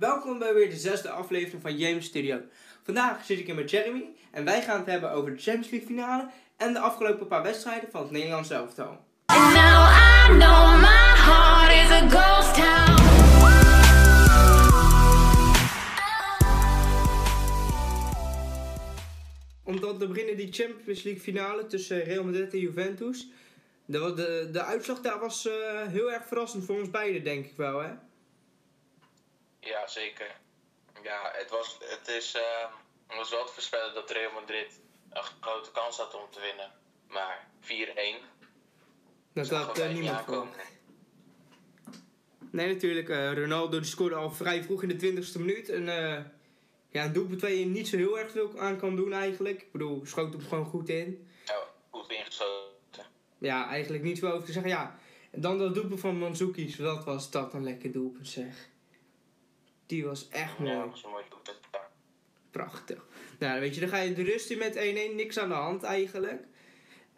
Welkom bij weer de zesde aflevering van James Studio. Vandaag zit ik hier met Jeremy en wij gaan het hebben over de Champions League finale en de afgelopen paar wedstrijden van het Nederlands elftal. Omdat we beginnen die Champions League finale tussen Real Madrid en Juventus. De, de, de uitslag daar was eh, heel erg verrassend voor ons beiden, denk ik wel, hè? Ja, zeker. Ja, het was, het is, eh, het was wel te voorspellen dat Real Madrid een grote kans had om te winnen. Maar 4-1. Dat eh, niet niemand aankomen. Nee, natuurlijk. eh, Ronaldo die scoorde al vrij vroeg in de 20ste minuut. En eh, ja, een doelpunt waar je niet zo heel erg veel aan kan doen eigenlijk. Ik bedoel, schoot hem gewoon goed in. Ja, goed ingeschoten. Ja, eigenlijk niet veel over te zeggen. Ja, en dan dat doelpunt van Mandzukic. Wat was dat een lekker doelpunt zeg. Die was echt mooi. Ja, was mooi. Prachtig. Nou, weet je, dan ga je de rust in met 1-1. Niks aan de hand eigenlijk.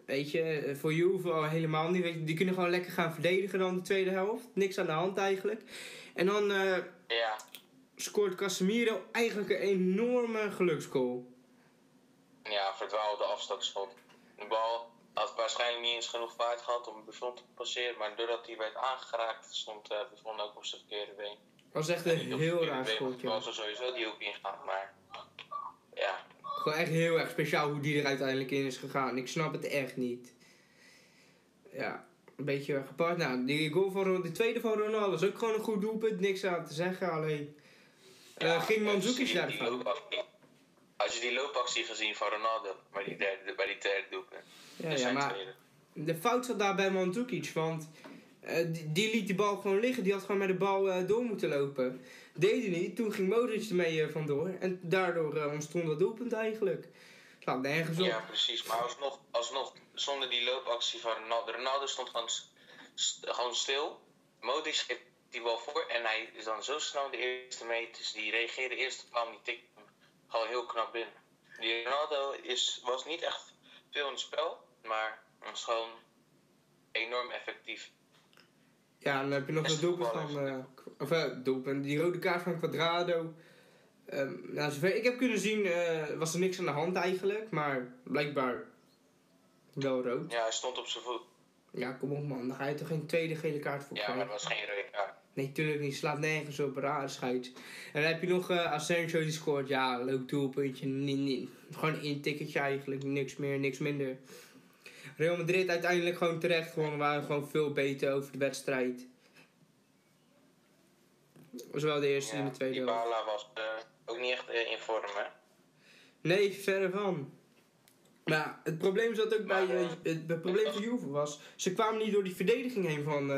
Weet je, eh, voor Juve al helemaal niet. Weet je, die kunnen gewoon lekker gaan verdedigen dan de tweede helft. Niks aan de hand eigenlijk. En dan eh, Ja, scoort Casemiro eigenlijk een enorme geluksgoal. ja, verdwaalde afstandsschot. De bal had waarschijnlijk niet eens genoeg vaart gehad om Buffon te passeren. Maar doordat hij werd aangeraakt, stond eh Buffon ook op zijn verkeerde been. Dat was echt een heel raar been, want schot, Het ja. was sowieso die hoek ingaan, maar... Ja, Gewoon echt heel erg speciaal hoe die er uiteindelijk in is gegaan. Ik snap het echt niet. Ja, een beetje gepakt. Nou, die goal van de tweede van Ronaldo is ook gewoon een goed doelpunt. Niks aan te zeggen, alleen... ging Mandzukic daar die de fout? loopactie- Als je die loopactie gezien van Ronaldo bij die derde, bij die derde doelpunt. Ja, maar tweede. de fout zat daar bij Mandzukic, want eh, die, liet die bal gewoon liggen. Die had gewoon met de bal eh, door moeten lopen. Deed hij niet, toen ging Modric ermee eh, vandoor. En daardoor ontstond dat doelpunt eigenlijk. Slaat nergens op. Ja, precies. Maar alsnog, alsnog zonder die loopactie van Ronaldo. Ronaldo stond gewoon, stil. Modric geeft die bal voor en hij is dan zo snel de eerste meters. Die reageerde eerst op die tikte hem gewoon heel knap binnen. Die Ronaldo is, was niet echt veel in het spel, maar was gewoon enorm effectief. Ja, dan heb je nog het doelpunt van... eh, of eh, doelpunt, die rode kaart van Quadrado. Ehm, nou, zover ik heb kunnen zien eh, was er niks aan de hand eigenlijk. Maar blijkbaar wel rood. Ja, hij stond op zijn voet. Ja, kom op man. Dan ga je toch geen tweede gele kaart voor Ja, maar dat was geen rode kaart. Nee, tuurlijk niet. Slaat nergens op. Raar scheids. En dan heb je nog eh Asensio die scoort. Ja, leuk doelpuntje. Nee, nee. Gewoon een ticketje eigenlijk. Niks meer, niks minder. Real Madrid uiteindelijk gewoon terecht gewonnen. Waren gewoon veel beter over de wedstrijd. Was wel de eerste en de tweede. Dybala was eh, ook niet echt eh, in vorm, hè? Nee, verre van. Maar het probleem zat ook bij. Eh, het, het probleem van Juve was. Ze kwamen niet door die verdediging heen van,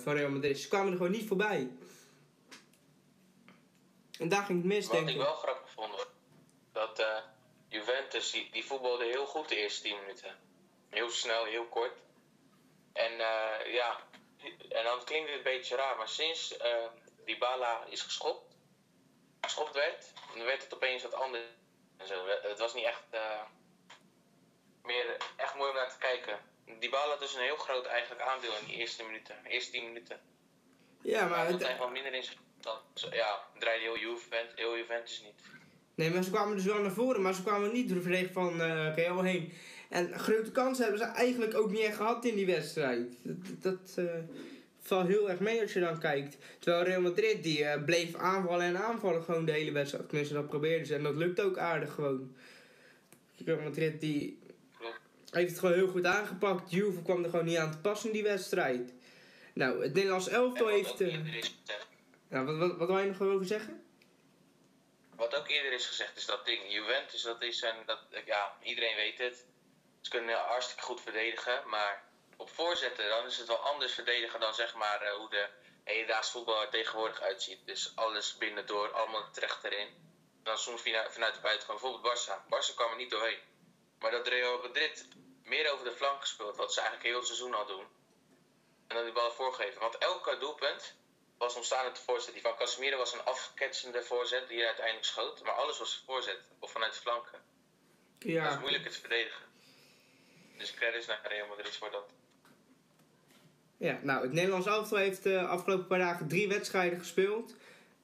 van Real Madrid. Ze kwamen er gewoon niet voorbij. En daar ging het mis, Wat denk ik ik. wel grappig vond, dat Juventus, die, die voetbalde heel goed de eerste 10 minuten. Heel snel, heel kort. En eh, ja, en dan klinkt het een beetje raar, maar sinds eh Dybala is geschopt, geschopt werd, dan werd het opeens wat anders. En zo. Het was niet echt, eh, meer echt mooi om naar te kijken. Dybala had dus een heel groot eigenlijk aandeel in die eerste minuten, eerste 10 minuten. Ja, maar het, hij gewoon minder in zijn dan, ja, draaide heel Juventus, heel Juventus niet. nee, maar ze kwamen dus wel naar voren, maar ze kwamen niet door de verdediging van Real heen. En grote kansen hebben ze eigenlijk ook niet echt gehad in die wedstrijd. Dat, dat eh, valt heel erg mee als je dan kijkt. Terwijl Real Madrid die eh, bleef aanvallen en aanvallen gewoon de hele wedstrijd. Tenminste, dat probeerden ze. En dat lukt ook aardig gewoon. Real Madrid die heeft het gewoon heel goed aangepakt. Juve kwam er gewoon niet aan te passen in die wedstrijd. Nou, het Nederlands elftal heeft... eh, ja, wat, wat, wat wil je nog over zeggen? Wat ook eerder is gezegd is dat ding. Juventus, dat is een. Dat, ja, iedereen weet het. Ze kunnen hartstikke goed verdedigen. Maar op voorzetten, dan is het wel anders verdedigen dan zeg maar eh, hoe de hedendaags voetbal er tegenwoordig uitziet. Dus alles binnendoor, allemaal terecht erin. Dan soms via- vanuit de buitenkant. Bijvoorbeeld Barça. Barça kwam er niet doorheen. Maar dat Real Madrid meer over de flank gespeeld, wat ze eigenlijk heel het seizoen al doen. En dan die bal voorgeven. Want elke doelpunt was ontstaan uit de voorzet. Die van Casemiro was een afketsende voorzet die hij uiteindelijk schoot. Maar alles was voorzet. Of vanuit de flanken. Dat is Ja, moeilijk te verdedigen. Dus credits naar Real Madrid voor dat. ja, nou, het Nederlands elftal heeft de afgelopen paar dagen drie wedstrijden gespeeld.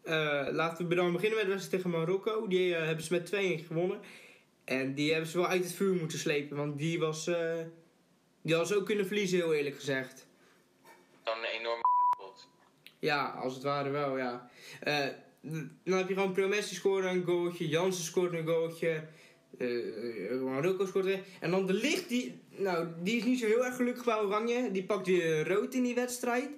Eh, laten we dan beginnen met de wedstrijd tegen Marokko. Die eh, hebben ze met 2-1 gewonnen. En die hebben ze wel uit het vuur moeten slepen. Want die was... eh, die hadden ze ook kunnen verliezen, heel eerlijk gezegd. Dan een enorme pot. Ja, als het ware wel, ja. Eh, dan heb je gewoon Promessi scoren een goaltje, Jansen scoort een goaltje, eh Marokko scoort weer. En dan de licht, die, nou, die is niet zo heel erg gelukkig bij Oranje. Die pakt weer rood in die wedstrijd.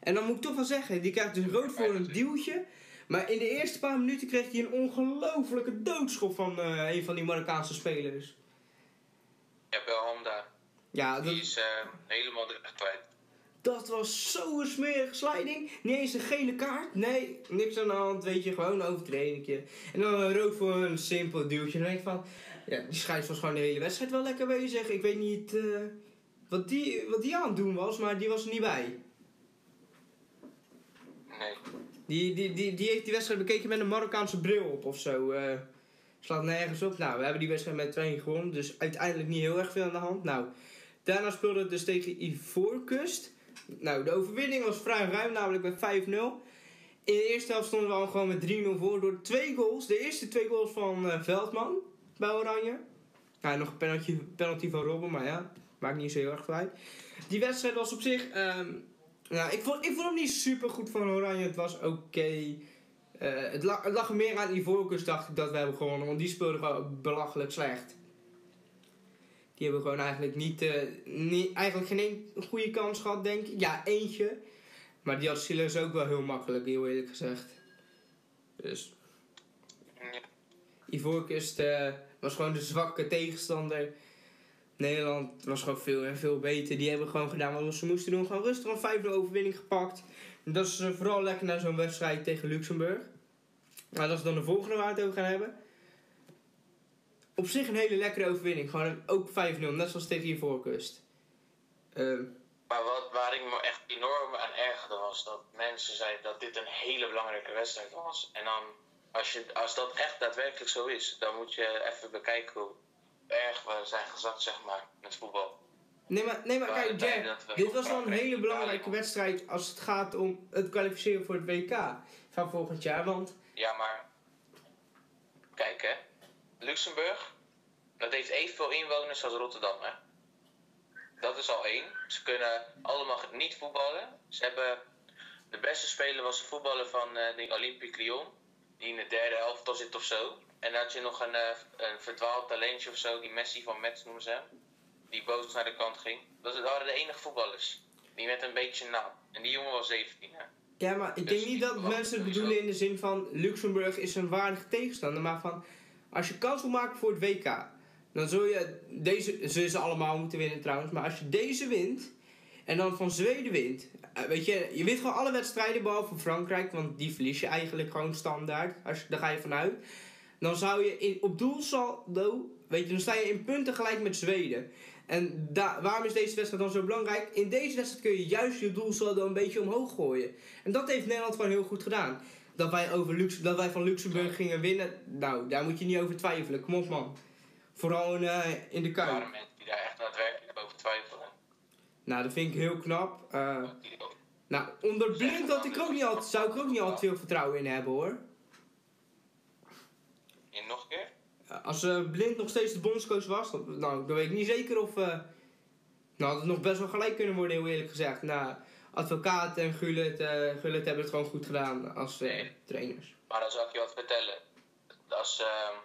En dan moet ik toch wel zeggen, die krijgt dus rood voor een duwtje. Maar in de eerste paar minuten kreeg hij een ongelofelijke doodschop van eh, een van die Marokkaanse spelers. Ja, Belhanda. Ja, dat, Die is eh, helemaal de weg kwijt. Dat was zo'n smerige sliding. Niet eens een gele kaart. Nee, niks aan de hand. Weet je, gewoon een overtreding. En dan een rood voor een simpel duwtje. En dan denk ik van... Ja, die scheids was gewoon de hele wedstrijd wel lekker bezig. Ik weet niet eh, wat, die, wat die aan het doen was, maar die was er niet bij. Nee. Die, die, die, die heeft die wedstrijd bekeken met een Marokkaanse bril op of zo. eh slaat nergens op. Nou, we hebben die wedstrijd met 2 gewonnen. Dus uiteindelijk niet heel erg veel aan de hand. Nou, daarna speelde het dus tegen Ivoorkust. Nou, de overwinning was vrij ruim, namelijk met 5-0. In de eerste helft stonden we al gewoon met 3-0 voor door twee goals. De eerste twee goals van eh, Veldman bij Oranje. Ja, nog een penalty, penalty van Robben, maar ja, maakt niet zo heel erg uit. Die wedstrijd was op zich... ehm, nou, ik vond, ik vond hem niet super goed van Oranje. Het was oké. Eh, het, lag, het lag er meer aan Ivoorkust, dacht ik, dat we hebben gewonnen. Want die speelden gewoon belachelijk slecht. Die hebben gewoon eigenlijk niet, eh, niet eigenlijk geen goede kans gehad, denk ik. Ja, eentje. Maar die had Silas ook wel heel makkelijk, heel eerlijk gezegd. Dus Ja. Eh, was gewoon de zwakke tegenstander. Nederland was gewoon veel en veel beter. Die hebben gewoon gedaan wat ze moesten doen. Gewoon rustig een 5 overwinning gepakt. Dat is vooral lekker naar zo'n wedstrijd tegen Luxemburg. Nou, dat is dan de volgende waar we het over gaan hebben. Op zich een hele lekkere overwinning. Gewoon ook 5-0, net zoals tegen Ivoorkust. Ehm Maar wat, waar ik me echt enorm aan ergerde was dat mensen zeiden dat dit een hele belangrijke wedstrijd was. En dan, als, je, als dat echt daadwerkelijk zo is, dan moet je even bekijken hoe erg we zijn gezakt, zeg maar, met voetbal. Nee, maar, nee, maar kijk, Jack, dit was wel een hele belangrijke wedstrijd als het gaat om het kwalificeren voor het WK van volgend jaar. Want Ja, maar kijk hè, Luxemburg, dat heeft evenveel inwoners als Rotterdam hè. Dat is al één. Ze kunnen allemaal niet voetballen. Ze hebben de beste speler was de voetballer van eh denk Olympique Lyon, die in de derde elftal zit of zo. En dan had je nog een, eh, een verdwaald talentje of zo, die Messi van Metz noemen ze hem, die boos naar de kant ging. Dat waren de enige voetballers. Die met een beetje naam. En die jongen was 17 hè. ja, maar ik Dus denk niet die dat mensen bedoelen in de zin van Luxemburg is een waardige tegenstander. Maar van als je kans wil maken voor het WK, dan zul je deze, ze allemaal moeten winnen trouwens. Maar als je deze wint en dan van Zweden wint. eh, Weet je, je wint gewoon alle wedstrijden behalve Frankrijk, want die verlies je eigenlijk gewoon standaard. Als je, daar ga je vanuit. Dan zou je in, op doelsaldo, weet je, dan sta je in punten gelijk met Zweden. En da- waarom is deze wedstrijd dan zo belangrijk? In deze wedstrijd kun je juist je doelsaldo een beetje omhoog gooien. En dat heeft Nederland gewoon heel goed gedaan. Dat wij, over Lux dat wij van Luxemburg gingen winnen, nou, daar moet je niet over twijfelen. Kom op, man. Vooral in, eh, in de Er kuip. waren mensen die daar echt daadwerkelijk over twijfelen. Nou, dat vind ik heel knap. Eh, Die- nou, onder Blind had ik ook niet altijd, zou ik ook niet altijd veel vertrouwen in hebben, hoor. En nog een keer? Als eh, Blind nog steeds de bondscoach was, dan, nou, dan weet ik niet zeker of... eh nou, had het nog best wel gelijk kunnen worden, heel eerlijk gezegd. Nou, Advocaat en Gullit, eh Gullit hebben het gewoon goed gedaan als eh, trainers. Maar dan zal ik je wat vertellen. Als, ehm,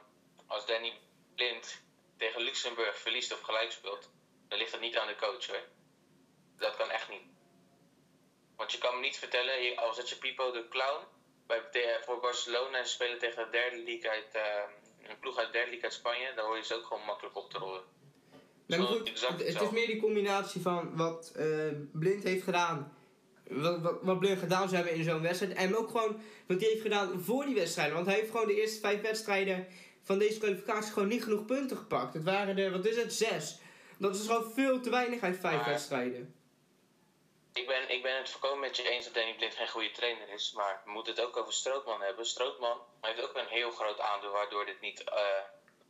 als Danny Blind tegen Luxemburg verliest of gelijk speelt, dan ligt dat niet aan de coach hoor. Dat kan echt niet. Want je kan me niet vertellen, je- al zet je Pipo de Clown bij, te- voor Barcelona en spelen tegen de derde league uit, ehm, een ploeg uit de derde league uit Spanje, dan hoor je ze ook gewoon makkelijk op te rollen. Nee, maar Zo, goed, exact het, het is meer die combinatie van wat eh, Blind heeft gedaan. Wat, wat, wat Blind gedaan zou hebben in zo'n wedstrijd. En ook gewoon wat hij heeft gedaan voor die wedstrijden. Want hij heeft gewoon de eerste vijf wedstrijden van deze kwalificatie gewoon niet genoeg punten gepakt. Het waren er, wat is het, zes. Dat is gewoon veel te weinig uit vijf Maar- wedstrijden. Ik ben, ik ben het volkomen met je eens dat Danny Blind geen goede trainer is. Maar we moeten het ook over Strootman hebben. Strootman heeft ook een heel groot aandeel waardoor dit niet eh,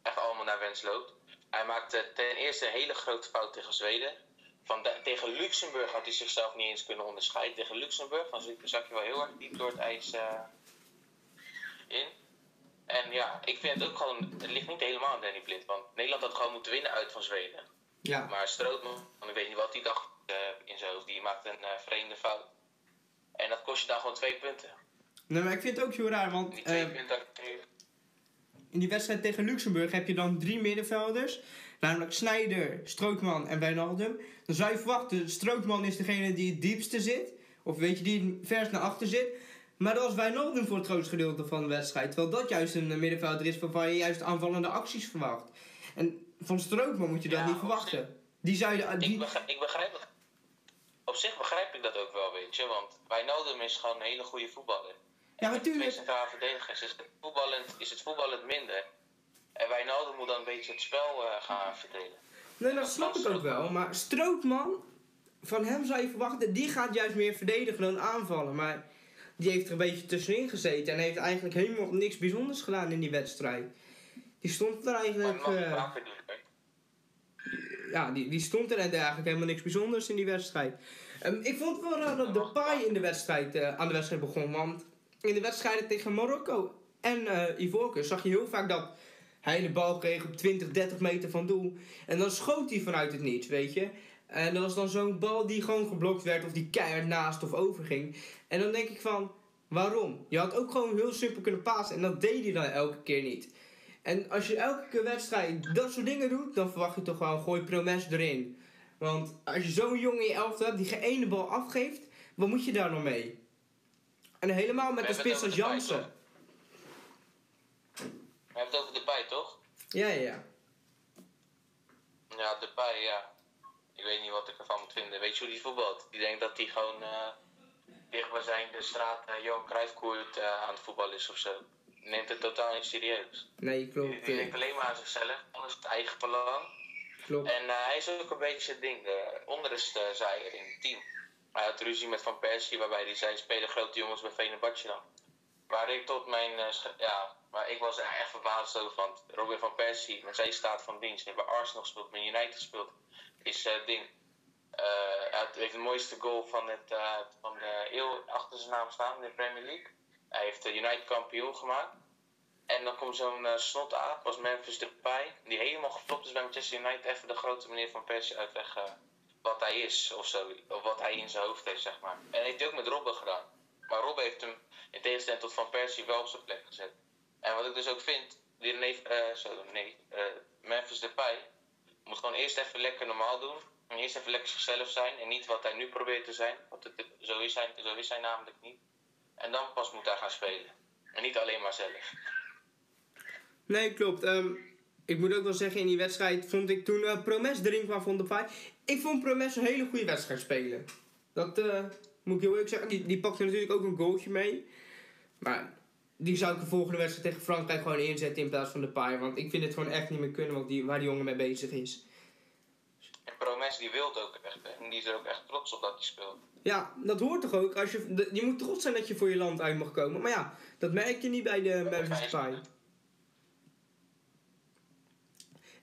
echt allemaal naar wens loopt. Hij maakte ten eerste een hele grote fout tegen Zweden. Van de- tegen Luxemburg had hij zichzelf niet eens kunnen onderscheiden. Tegen Luxemburg dan zak je wel heel erg diep door het ijs. eh, ja, ik vind het ook gewoon, het ligt niet helemaal aan Danny Blind. Want Nederland had gewoon moeten winnen uit van Zweden. Ja, Maar Strootman, ik weet niet wat hij dacht eh, in zijn hoofd, die maakt een eh, vreemde fout. En dat kost je dan gewoon twee punten. nee, maar ik vind het ook heel raar, want Die twee punten in die wedstrijd tegen Luxemburg heb je dan drie middenvelders. Namelijk Snijder, Strootman en Wijnaldum. Dan zou je verwachten, Strootman is degene die het diepste zit. Of weet je, die het verst naar achter zit. Maar dat was Wijnaldum voor het grootste gedeelte van de wedstrijd. Terwijl dat juist een middenvelder is waarvan je juist aanvallende acties verwacht. En van Strootman moet je dat Ja, niet verwachten. Die zou je... Ik, Die, begrijp, ik begrijp het. Op zich begrijp ik dat ook wel, weet je. Want Wijnaldum is gewoon een hele goede voetballer. Ja, natuurlijk. centrale verdedigers is het, voetballend, is het voetballend minder. En Wijnaldum moet dan een beetje het spel eh, gaan verdelen. Nee, dat snap ik ook wel. Maar Strootman, van hem zou je verwachten, die gaat juist meer verdedigen dan aanvallen. Maar die heeft er een beetje tussenin gezeten en heeft eigenlijk helemaal niks bijzonders gedaan in die wedstrijd. Die stond er eigenlijk, eh, ja, die, die stond er en eigenlijk helemaal niks bijzonders in die wedstrijd. Ehm, ik vond het wel raar dat Depay in de wedstrijd, eh, aan de wedstrijd begon, want in de wedstrijden tegen Marokko en eh Ivoorkust zag je heel vaak dat hij de bal kreeg op 20, 30 meter van doel. En dan schoot hij vanuit het niets, weet je. En dat was dan zo'n bal die gewoon geblokt werd of die keihard naast of overging. En dan denk ik van, waarom? Je had ook gewoon heel simpel kunnen pasen en dat deed hij dan elke keer niet. En als je elke keer wedstrijd dat soort dingen doet, dan verwacht je toch gewoon, gooi Promes erin. Want als je zo'n jongen in je elftal hebt die geen ene bal afgeeft, wat moet je daar nog mee? En helemaal met een spits als Jansen. We hebben het over de bij, toch? Ja, ja, ja. Ja, de bij, ja. Ik weet niet wat ik ervan moet vinden. Weet je hoe die voetbalt? Die denkt dat hij gewoon eh dicht bij zijn de straat uh, Johan Cruijffkoert eh aan het voetbal is of zo. Neemt het totaal niet serieus. Nee, Die, klopt. die eh, denkt alleen maar aan zichzelf, alles het eigen belang. klopt. En eh, hij is ook een beetje het ding, de onderste zaaier in het team. Hij had ruzie met Van Persie, waarbij hij zei: spelen grote jongens bij Venerbahce dan. Waar ik tot mijn. eh, ja, maar ik was echt verbaasd over. Want Robin van Persie, met zijn staat van dienst, heeft bij Arsenal gespeeld, met United gespeeld, is eh ding. Eh, hij heeft de mooiste goal van, het, van de eeuw achter zijn naam staan in de Premier League. Hij heeft de United kampioen gemaakt. En dan komt zo'n eh, snot aan, was Memphis Depay, die helemaal geflopt is bij Manchester United. Even de grote meneer van Persie uitleggen wat hij is of zo, of wat hij in zijn hoofd heeft, zeg maar. En heeft hij ook met Robben gedaan. Maar Robben heeft hem in tegenstelling tot Van Persie wel op zijn plek gezet. En wat ik dus ook vind, die René, eh, zo, nee, eh, Memphis Depay moet gewoon eerst even lekker normaal doen. En eerst even lekker zichzelf zijn en niet wat hij nu probeert te zijn. Want het, zo, is hij, zo is hij namelijk niet. En dan pas moet hij gaan spelen. En niet alleen maar zelf. Nee, klopt. Ehm, ik moet ook wel zeggen, in die wedstrijd vond ik toen eh, Promes erin kwam van Depay. Ik vond Promes een hele goede wedstrijd spelen. Dat eh, moet ik heel eerlijk zeggen. Die, die pakte natuurlijk ook een goaltje mee. Maar die zou ik de volgende wedstrijd tegen Frankrijk gewoon inzetten in plaats van Depay. Want ik vind het gewoon echt niet meer kunnen wat die, waar die jongen mee bezig is. En Promes die wil het ook echt. hè. En die is er ook echt trots op dat hij speelt. Ja, dat hoort toch ook. Als je, de- je moet trots zijn dat je voor je land uit mag komen. Maar ja, dat merk je niet bij de Memphis Depay.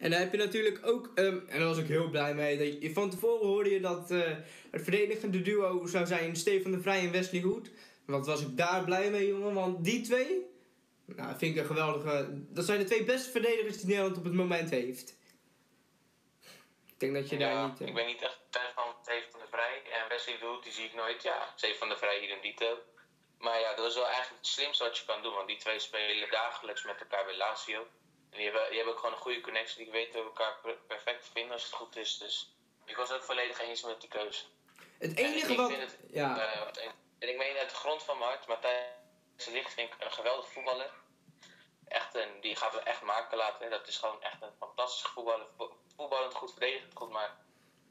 En dan heb je natuurlijk ook, ehm, en daar was ik heel blij mee, dat je, van tevoren hoorde je dat eh, het verdedigende duo zou zijn Stefan de Vrij en Wesley Hoed. Wat was ik daar blij mee, jongen, want die twee, nou, vind ik een geweldige, dat zijn de twee beste verdedigers die Nederland op het moment heeft. Ik denk dat je daar Ja, niet... eh, ik ben niet echt fan van Steve van der Vrij. En Wesley Doet, die zie ik nooit. Ja, Steve van der Vrij hier in dito. Maar ja, dat is wel eigenlijk het slimste wat je kan doen. Want die twee spelen dagelijks met elkaar bij Lazio. En die hebben, die hebben ook gewoon een goede connectie. Die weten elkaar per- perfect vinden als het goed is. Dus ik was ook volledig eens met die keuze. Het En enige ik wat... vind het, Ja, eh, en ik meen uit de grond van mijn hart, Matthijs de Ligt vind ik een geweldig voetballer. Echt een, die gaat we echt maken laten. Dat is gewoon echt een fantastische voetballer. Vo- Voetballend goed, verdedigend goed, maar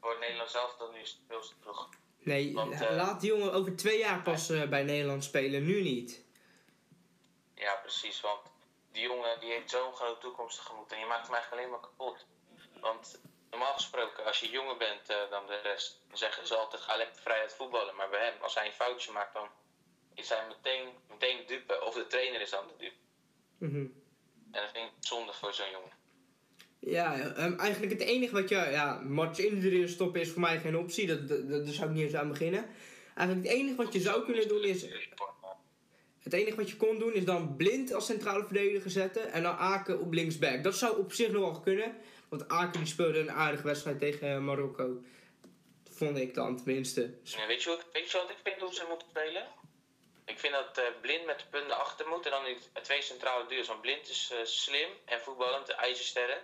voor het Nederlands zelf dan nu is het veel te vroeg. nee, want, eh, laat die jongen over twee jaar pas eh, bij Nederland spelen, nu niet. Ja, precies, want die jongen die heeft zo'n grote toekomst tegemoet en je maakt hem eigenlijk alleen maar kapot. Want normaal gesproken, als je jonger bent eh, dan de rest, dan zeggen ze altijd ga lekker vrij uit voetballen. Maar bij hem, als hij een foutje maakt, dan is hij meteen, meteen dupe. Of de trainer is dan de dupe. Mhm. En dat vind ik zonde voor zo'n jongen. Ja, ehm, eigenlijk het enige wat je... Ja, Mats in stoppen is voor mij geen optie. Dat, dat, dat- daar zou ik niet eens aan beginnen. Eigenlijk het enige wat je zou kunnen doen is... Het enige wat je kon doen is dan blind als centrale verdediger zetten en dan Aken op linksback. Dat zou op zich nog wel kunnen, want Aken speelde een aardige wedstrijd tegen Marokko. Vond ik dan tenminste. Ja, weet, je wat ik vind hoe ze moeten spelen? Ik vind dat eh, Blind met de punten achter moet en dan die twee centrale duels. Want Blind is eh, slim en voetballend, ijzersterren.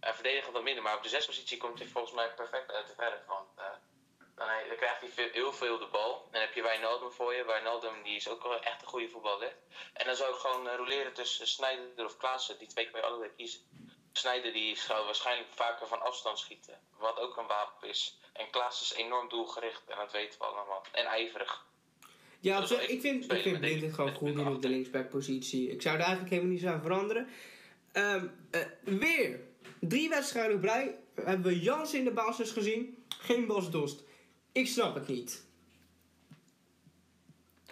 En verdedigend wat minder, maar op de zespositie komt hij volgens mij perfect uit de verf. Want eh, dan, eh, dan krijgt hij veel- heel veel de bal. En dan heb je Wijnaldum voor je. Wijnaldum die is ook wel echt een goede voetballer. En dan zou ik gewoon eh, roleren tussen Snijder of Klaassen. Die twee kan je allebei kiezen. Snijder die zou waarschijnlijk vaker van afstand schieten. Wat ook een wapen is. En Klaas is enorm doelgericht en dat weten we allemaal. En ijverig. Ja, wel ik vind, ik vind Blind het gewoon goed doen op de linksbackpositie. Ik zou er eigenlijk helemaal niet zo aan veranderen. Ehm, eh, weer, drie wedstrijden op rij hebben we Jans in de basis gezien. Geen Bas Dost. Ik snap het niet.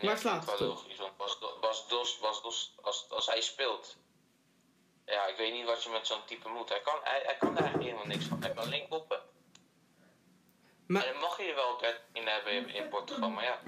Waar ik slaat het wel op? logisch, want Bas, Do- Bas Dos, Bas Dos als, als hij speelt. Ja, ik weet niet wat je met zo'n type moet. Hij kan, hij, hij kan daar eigenlijk helemaal niks van. Hij kan poppen. Maar En dan mag je er wel bed in hebben in, in Portugal, maar ja.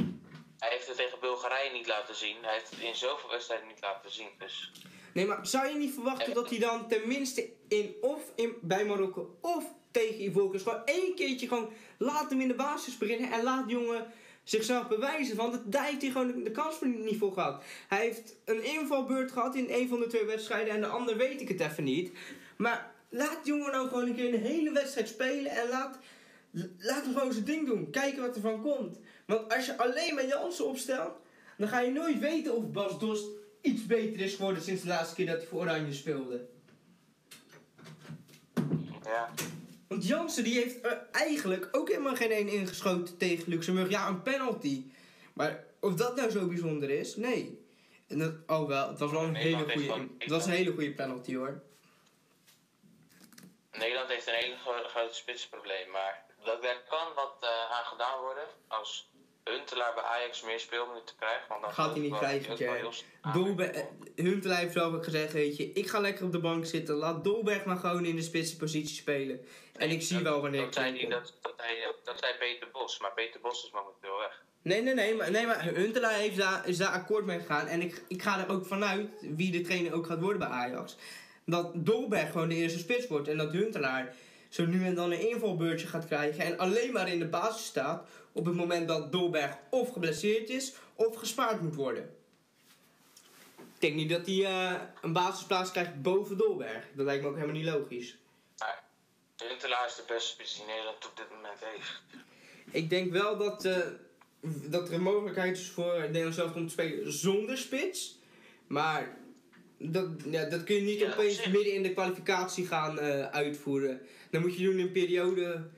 Hij heeft het tegen Bulgarije niet laten zien. Hij heeft het in zoveel wedstrijden niet laten zien. Dus Nee, maar zou je niet verwachten dat hij dan tenminste in of in, bij Marokko of tegen Ivoorkust gewoon één keertje gewoon laat hem in de basis beginnen en laat jongen zichzelf bewijzen. Want daar heeft hij gewoon de, kans niet voor gehad. Hij heeft een invalbeurt gehad in een van de twee wedstrijden en de ander weet ik het even niet. Maar laat jongen nou gewoon een keer een hele wedstrijd spelen en laat, laat hem gewoon zijn ding doen. Kijken wat er van komt. Want als je alleen maar Jansen opstelt, dan ga je nooit weten of Bas Dost iets beter is geworden sinds de laatste keer dat hij voor Oranje speelde. ja. Want Jansen die heeft er eigenlijk ook helemaal geen één ingeschoten tegen Luxemburg. Ja, een penalty. Maar of dat nou zo bijzonder is, nee. En dat, oh wel, het was wel een hele Nederland goede, het was een hele goede penalty hoor. Nederland heeft een hele gro- grote spitsprobleem. Maar dat, daar kan wat eh, aan gedaan worden. Als Huntelaar bij Ajax meer speelminuten krijgt. Want dan Gaat hij niet krijgen, Dolberg, eh, Huntelaar heeft zelf ook gezegd, weet je, ik ga lekker op de bank zitten. Laat Dolberg maar gewoon in de spitspositie spelen. En ik zie Dat- wel wanneer dat ik zei, dat, dat, zei, dat zei Peter Bos, maar Peter Bos is momenteel weg. Nee, nee, nee, maar, nee, maar Huntelaar heeft daar, is daar akkoord mee gegaan. En ik, ik ga er ook vanuit, wie de trainer ook gaat worden bij Ajax, dat Dolberg gewoon de eerste spits wordt. En dat Huntelaar zo nu en dan een invalbeurtje gaat krijgen. En alleen maar in de basis staat op het moment dat Dolberg of geblesseerd is of gespaard moet worden. Ik denk niet dat hij eh, een basisplaats krijgt boven Dolberg. Dat lijkt me ook helemaal niet logisch. Huntelaar is de beste spits die Nederland op dit moment heeft. Ik denk wel dat, eh, dat er een mogelijkheid is voor Nederland zelf om te spelen zonder spits. Maar dat, ja, dat kun je niet Ja, opeens midden in de kwalificatie gaan eh, uitvoeren. Dan moet je doen in een periode.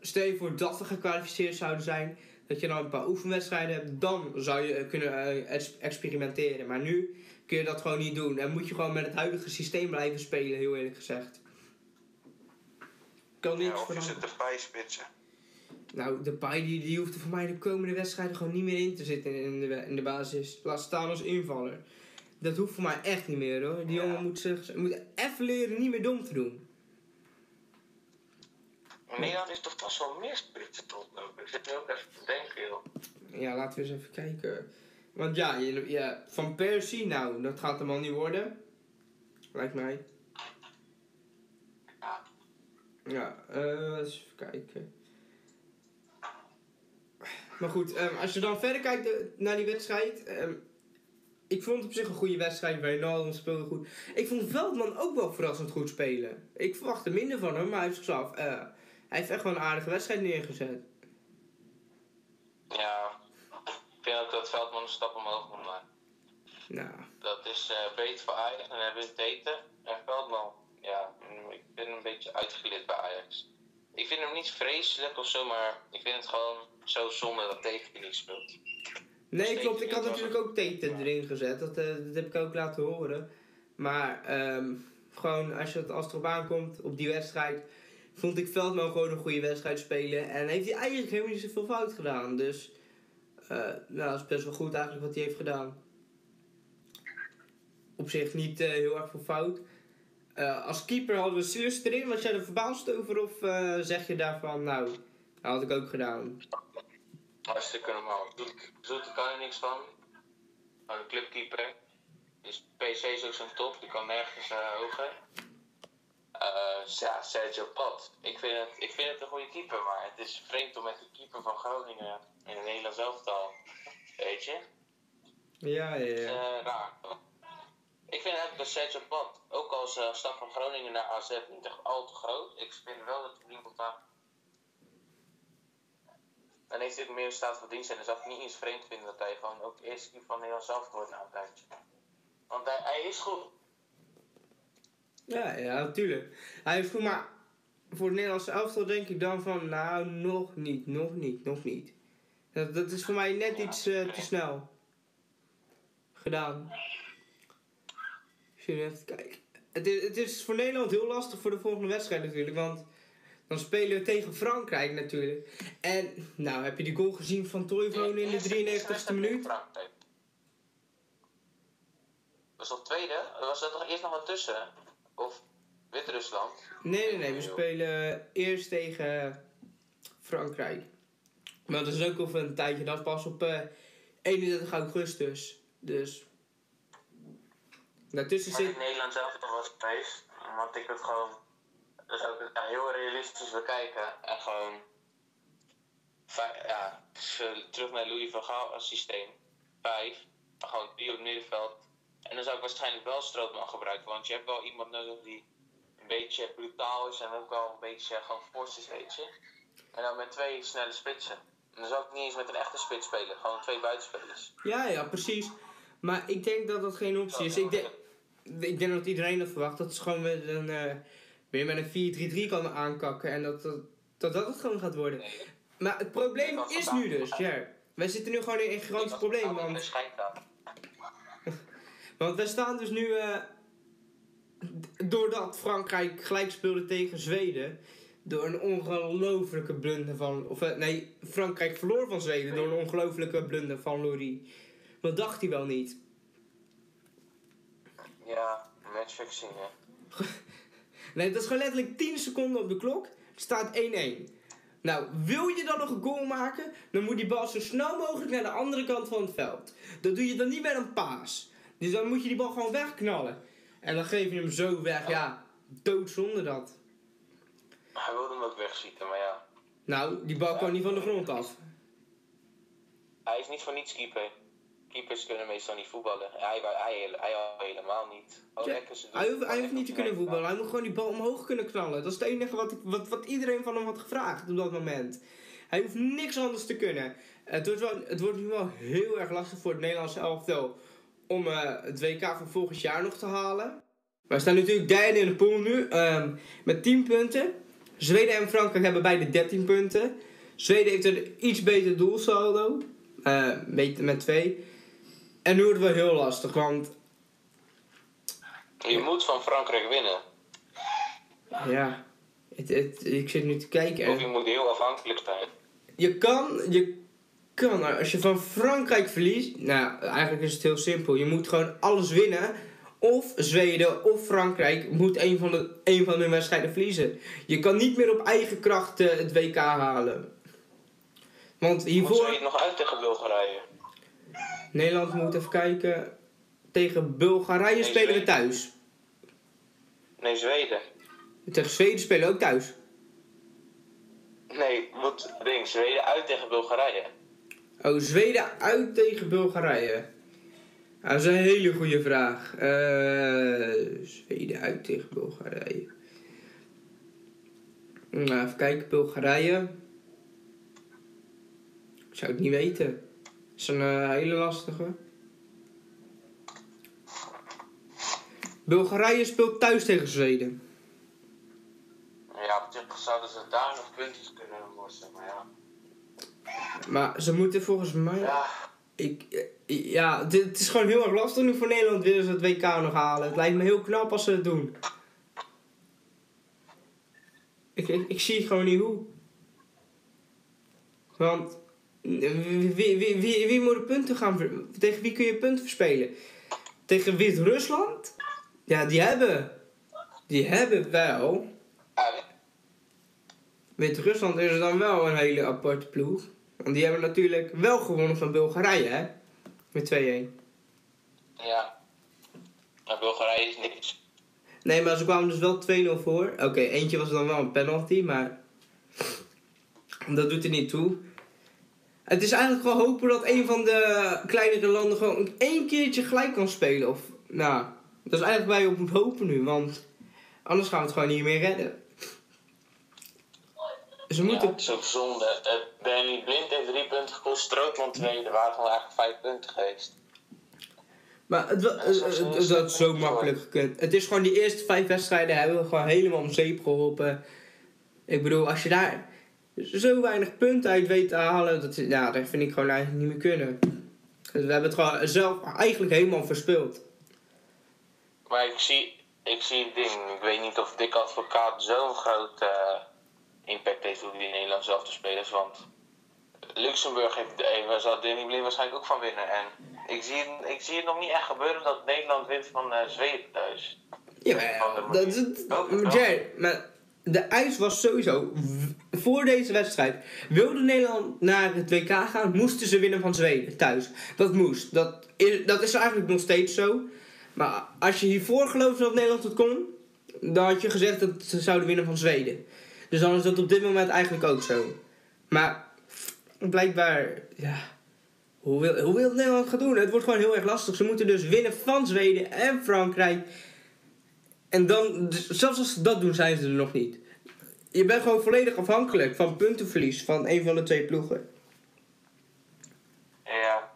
Stel je voor dat we gekwalificeerd zouden zijn. Dat je dan een paar oefenwedstrijden hebt. Dan zou je eh, kunnen eh, ex- experimenteren. Maar nu kun je dat gewoon niet doen. En moet je gewoon met het huidige systeem blijven spelen, heel eerlijk gezegd. Kan niks Ja, of je zit erbij spitsen. Nou, de Pai die, die hoeft er voor mij de komende wedstrijden gewoon niet meer in te zitten in de, in de basis. Laat staan als invaller. Dat hoeft voor mij echt niet meer hoor. Die Ja. jongen moet, zich, moet even leren niet meer dom te doen. Nederland is toch vast wel meer spitsen tot nu. Ik zit nu ook even te denken, joh. Ja, laten we eens even kijken. Want ja, je, ja Van Persie, nou, dat gaat hem al niet worden. Lijkt mij. Ja. Ja, eh eens even kijken. Maar goed, ehm, als je dan verder kijkt eh, naar die wedstrijd. ehm, ik vond het op zich een goede wedstrijd. Wijnaldum speelde goed. Ik vond Veldman ook wel verrassend goed spelen. Ik verwachtte minder van hem, maar hij heeft zichzelf... eh, hij heeft echt wel een aardige wedstrijd neergezet. Ja, ik vind ook dat Veldman een stap omhoog moet maken. Nou, Dat is eh beter voor Ajax. Dan hebben we Teten en Veldman. Ja, ik ben een beetje uitgelid bij Ajax. Ik vind hem niet vreselijk of zo, maar ik vind het gewoon zo zonde dat Teten niet speelt. Nee, Steek klopt. Ik had natuurlijk ook Teten erin gezet. Dat, eh, dat heb ik ook laten horen. Maar ehm, gewoon als, je het, als het erop aankomt op die wedstrijd... vond ik Veldman gewoon een goede wedstrijd spelen. En heeft hij eigenlijk helemaal niet zoveel fout gedaan. Dus eh, nou, dat is best wel goed eigenlijk wat hij heeft gedaan. Op zich niet eh, heel erg veel fout. Eh, als keeper hadden we Sears erin. Was jij er verbaasd over? Of zeg je daarvan, nou, dat had ik ook gedaan. Hartstikke normaal. Zoet, kan er niks van. Gewoon een clubkeeper. Dus PC is ook zo'n top, die kan nergens hoger. Eh, ja, Sergio Pat. Ik vind, het, ik vind het een goede keeper, maar het is vreemd om met de keeper van Groningen in het Nederlands elftal. Weet je? Ja, ja, Het is, ja. eh, raar. Ik vind eigenlijk dat Sergio Pat, ook als eh, stap van Groningen naar AZ, niet echt al te groot. Ik vind wel dat hij iemand daar. Dan heeft hij ook meer staat van dienst en dan zou ik niet eens vreemd vinden dat hij gewoon ook eerst keeper van Nederland zelf wordt na een tijdje. Want hij, hij is goed. Ja, ja, natuurlijk. Hij is goed, maar voor het Nederlandse elftal denk ik dan van, nou, nog niet, nog niet, nog niet. Dat, dat is voor mij net Ja, iets eh, te snel gedaan. Je even kijken. Het is, het is voor Nederland heel lastig voor de volgende wedstrijd natuurlijk, want dan spelen we tegen Frankrijk natuurlijk. En, nou, heb je die goal gezien van Toivonen in de 93ste minuut? Was dat tweede? Was er toch eerst nog wat tussen? Of Wit-Rusland? Nee, nee, nee. We spelen eerst tegen Frankrijk. Maar dat is ook over een tijdje. Dat is pas op eh 31 augustus. Dus. Daartussen zit. in Nederland zelf toch was geweest. Want ik het gewoon. Dus ook ja, heel realistisch bekijken. En gewoon. Ja, z- terug naar Louis van Gaal als systeem. Vijf. Maar gewoon drie op het middenveld. En dan zou ik waarschijnlijk wel Strootman gebruiken. Want je hebt wel iemand nodig die een beetje brutaal is. En ook wel een beetje gewoon fors is, weet je. En dan met twee snelle spitsen. En dan zou ik niet eens met een echte spits spelen. Gewoon twee buitenspelers. Ja, ja, precies. Maar ik denk dat dat geen optie is. Ik denk, ik denk dat iedereen dat verwacht. Dat ze gewoon met een, eh, weer met een 4-3-3 kan aankakken. En dat dat, dat dat het gewoon gaat worden. Nee, Maar het probleem is nu dus, ja. Wij zitten nu gewoon in een groot probleem. Want... Want we staan dus nu, eh, doordat Frankrijk gelijk speelde tegen Zweden, door een ongelofelijke blunder van, of eh, nee, Frankrijk verloor van Zweden door een ongelofelijke blunder van Laurie. Wat dacht hij wel niet? Ja, matchfixing, hè. Nee, dat is gewoon letterlijk 10 seconden op de klok, er staat 1-1. Nou, wil je dan nog een goal maken, dan moet die bal zo snel mogelijk naar de andere kant van het veld. Dat doe je dan niet met een paas. Dus dan moet je die bal gewoon wegknallen. En dan geef je hem zo weg, ja, doodzonde dat. Hij wilde hem ook wegschieten, maar ja. Nou, die bal kwam niet van de grond af. Hij is niet voor niets keeper. Keepers kunnen meestal niet voetballen. Hij, hij, hij, hij al helemaal niet. Ja, lekker hij, hoeft, hij hoeft niet te kunnen voetballen. Hij moet gewoon die bal omhoog kunnen knallen. Dat is het enige wat, ik, wat, wat iedereen van hem had gevraagd op dat moment. Hij hoeft niks anders te kunnen. Het wordt, wel, het wordt nu wel heel erg lastig voor het Nederlandse elftal om eh, het WK van volgend jaar nog te halen. Wij staan natuurlijk derde in de pool nu ehm, met 10 punten. Zweden en Frankrijk hebben beide 13 punten. Zweden heeft een iets beter doelsaldo. eh, met, met 2. En nu wordt het wel heel lastig, want Je moet van Frankrijk winnen. Ja, het, het, ik zit nu te kijken. Of je moet heel afhankelijk zijn. je kan, je kan, als je van Frankrijk verliest, nou, eigenlijk is het heel simpel. Je moet gewoon alles winnen. Of Zweden of Frankrijk moet een van, de, een van hun wedstrijden verliezen. Je kan niet meer op eigen kracht eh, het WK halen. Want Moet hiervoor, Zweden nog uit tegen Bulgarije? Nederland moet even kijken. Tegen Bulgarije Nee, spelen we thuis. Nee, Zweden. Tegen Zweden spelen we ook thuis. Nee, moet ding, Zweden uit tegen Bulgarije. Oh, Zweden uit tegen Bulgarije. Dat is een hele goede vraag. Eh, Zweden uit tegen Bulgarije. Nou, even kijken, Bulgarije. Ik zou het niet weten. Dat is een eh, hele lastige. Bulgarije speelt thuis tegen Zweden. Ja, op zouden ze daar nog puntjes kunnen worstelen, maar ja. Maar ze moeten volgens mij... Ja, Ik, eh, ja, dit, het is gewoon heel erg lastig nu voor Nederland willen ze het WK nog halen. Het lijkt me heel knap als ze het doen. Ik, ik, ik zie gewoon niet hoe. Want wie, wie, wie, wie, moet de punten gaan Tegen wie kun je punten verspelen? Tegen Wit-Rusland? Ja, die hebben. Die hebben wel. Wit-Rusland is dan wel een hele aparte ploeg. Want die hebben natuurlijk wel gewonnen van Bulgarije, hè? Met 2-1. Ja. Maar Bulgarije is niks. Nee, maar ze kwamen dus wel 2-0 voor. Oké, eentje was dan wel een penalty, maar dat doet er niet toe. Het is eigenlijk gewoon hopen dat een van de kleinere landen gewoon één keertje gelijk kan spelen. Of, nou, dat is eigenlijk waar je op moet hopen nu, want anders gaan we het gewoon niet meer redden. Ze Ja, moeten... het is ook zonde. Uh, Danny Blind heeft drie punten gekost, Strootman twee. Er waren gewoon eigenlijk vijf punten geweest. Maar het, Dat het- zo- dat is zo makkelijk gekund. Het is gewoon die eerste vijf wedstrijden hebben we gewoon helemaal om zeep geholpen. Ik bedoel, als je daar zo weinig punten uit weet te halen, dat, ja, dat vind ik gewoon eigenlijk niet meer kunnen. Dus we hebben het gewoon zelf eigenlijk helemaal verspeeld. Maar ik zie, ik zie het ding. Ik weet niet of Dick Advocaat zo'n groot eh, impact heeft op die Nederlandse zelf te spelers. Want Luxemburg heeft, waar zal Danny Blind waarschijnlijk ook van winnen. En ik zie, het- ik zie het nog niet echt gebeuren dat Nederland wint van eh, Zweden thuis. Ja, maar, dat, dat, maar maar de ijs was sowieso, voor deze wedstrijd, wilde Nederland naar het WK gaan, moesten ze winnen van Zweden thuis. Dat moest. Dat is, dat is eigenlijk nog steeds zo. Maar als je hiervoor geloofde dat Nederland het kon, dan had je gezegd dat ze zouden winnen van Zweden. Dus dan is dat op dit moment eigenlijk ook zo. Maar blijkbaar, ja, hoe wil, hoe wil Nederland gaan doen? Het wordt gewoon heel erg lastig. Ze moeten dus winnen van Zweden en Frankrijk. En dan, dus zelfs als ze dat doen, zijn ze er nog niet. Je bent gewoon volledig afhankelijk van puntenverlies van een van de twee ploegen. Ja,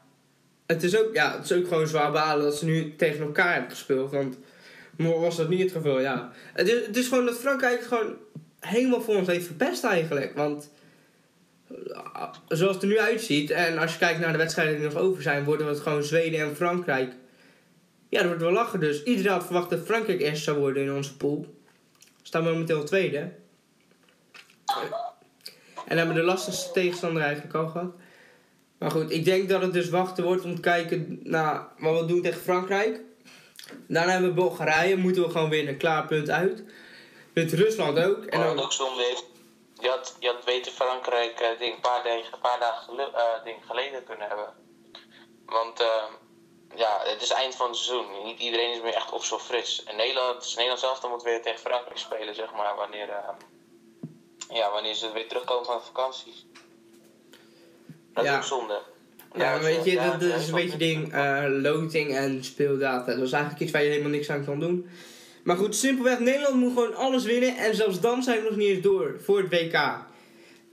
Het is ook, ja, het is ook gewoon zwaar balen dat ze nu tegen elkaar hebben gespeeld. Want was dat niet het geval, ja. Het is, het is gewoon dat Frankrijk gewoon helemaal voor ons heeft verpest eigenlijk. Want eh, zoals het er nu uitziet, en als je kijkt naar de wedstrijden die nog over zijn, worden het gewoon Zweden en Frankrijk. Ja, dat wordt wel lachen dus. Iedereen had verwacht dat Frankrijk eerst zou worden in onze pool. We staan momenteel tweede. En hebben de lastigste tegenstander eigenlijk al gehad. Maar goed, ik denk dat het dus wachten wordt om te kijken naar wat we doen tegen Frankrijk. Daarna hebben we Bulgarije, moeten we gewoon winnen. Klaar, punt uit. Met Rusland ook. En wat dan, ook. Je had, je had beter Frankrijk eh, ding, een paar, dagen- een paar dagen gelu- eh, ding geleden kunnen hebben. Want eh, ja, het is eind van het seizoen. Niet iedereen is meer echt op zo fris. En Nederland, Nederland zelf dan moet weer tegen Frankrijk spelen, zeg maar, wanneer, eh, ja, wanneer ze weer terugkomen van vakanties. Dat Ja. is ook zonde. ja, weet je, ja, dat, dat is een beetje ding. eh loting en speeldata. Dat is eigenlijk iets waar je helemaal niks aan kan doen. Maar goed, simpelweg, Nederland moet gewoon alles winnen. En zelfs dan zijn we nog niet eens door voor het WK.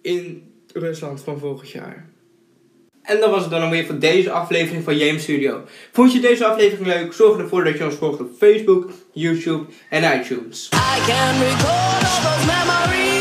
In Rusland van volgend jaar. En dat was het dan alweer voor deze aflevering van JM Studio. Vond je deze aflevering leuk? Zorg ervoor dat je ons volgt op Facebook, YouTube en iTunes. I can recall all those memories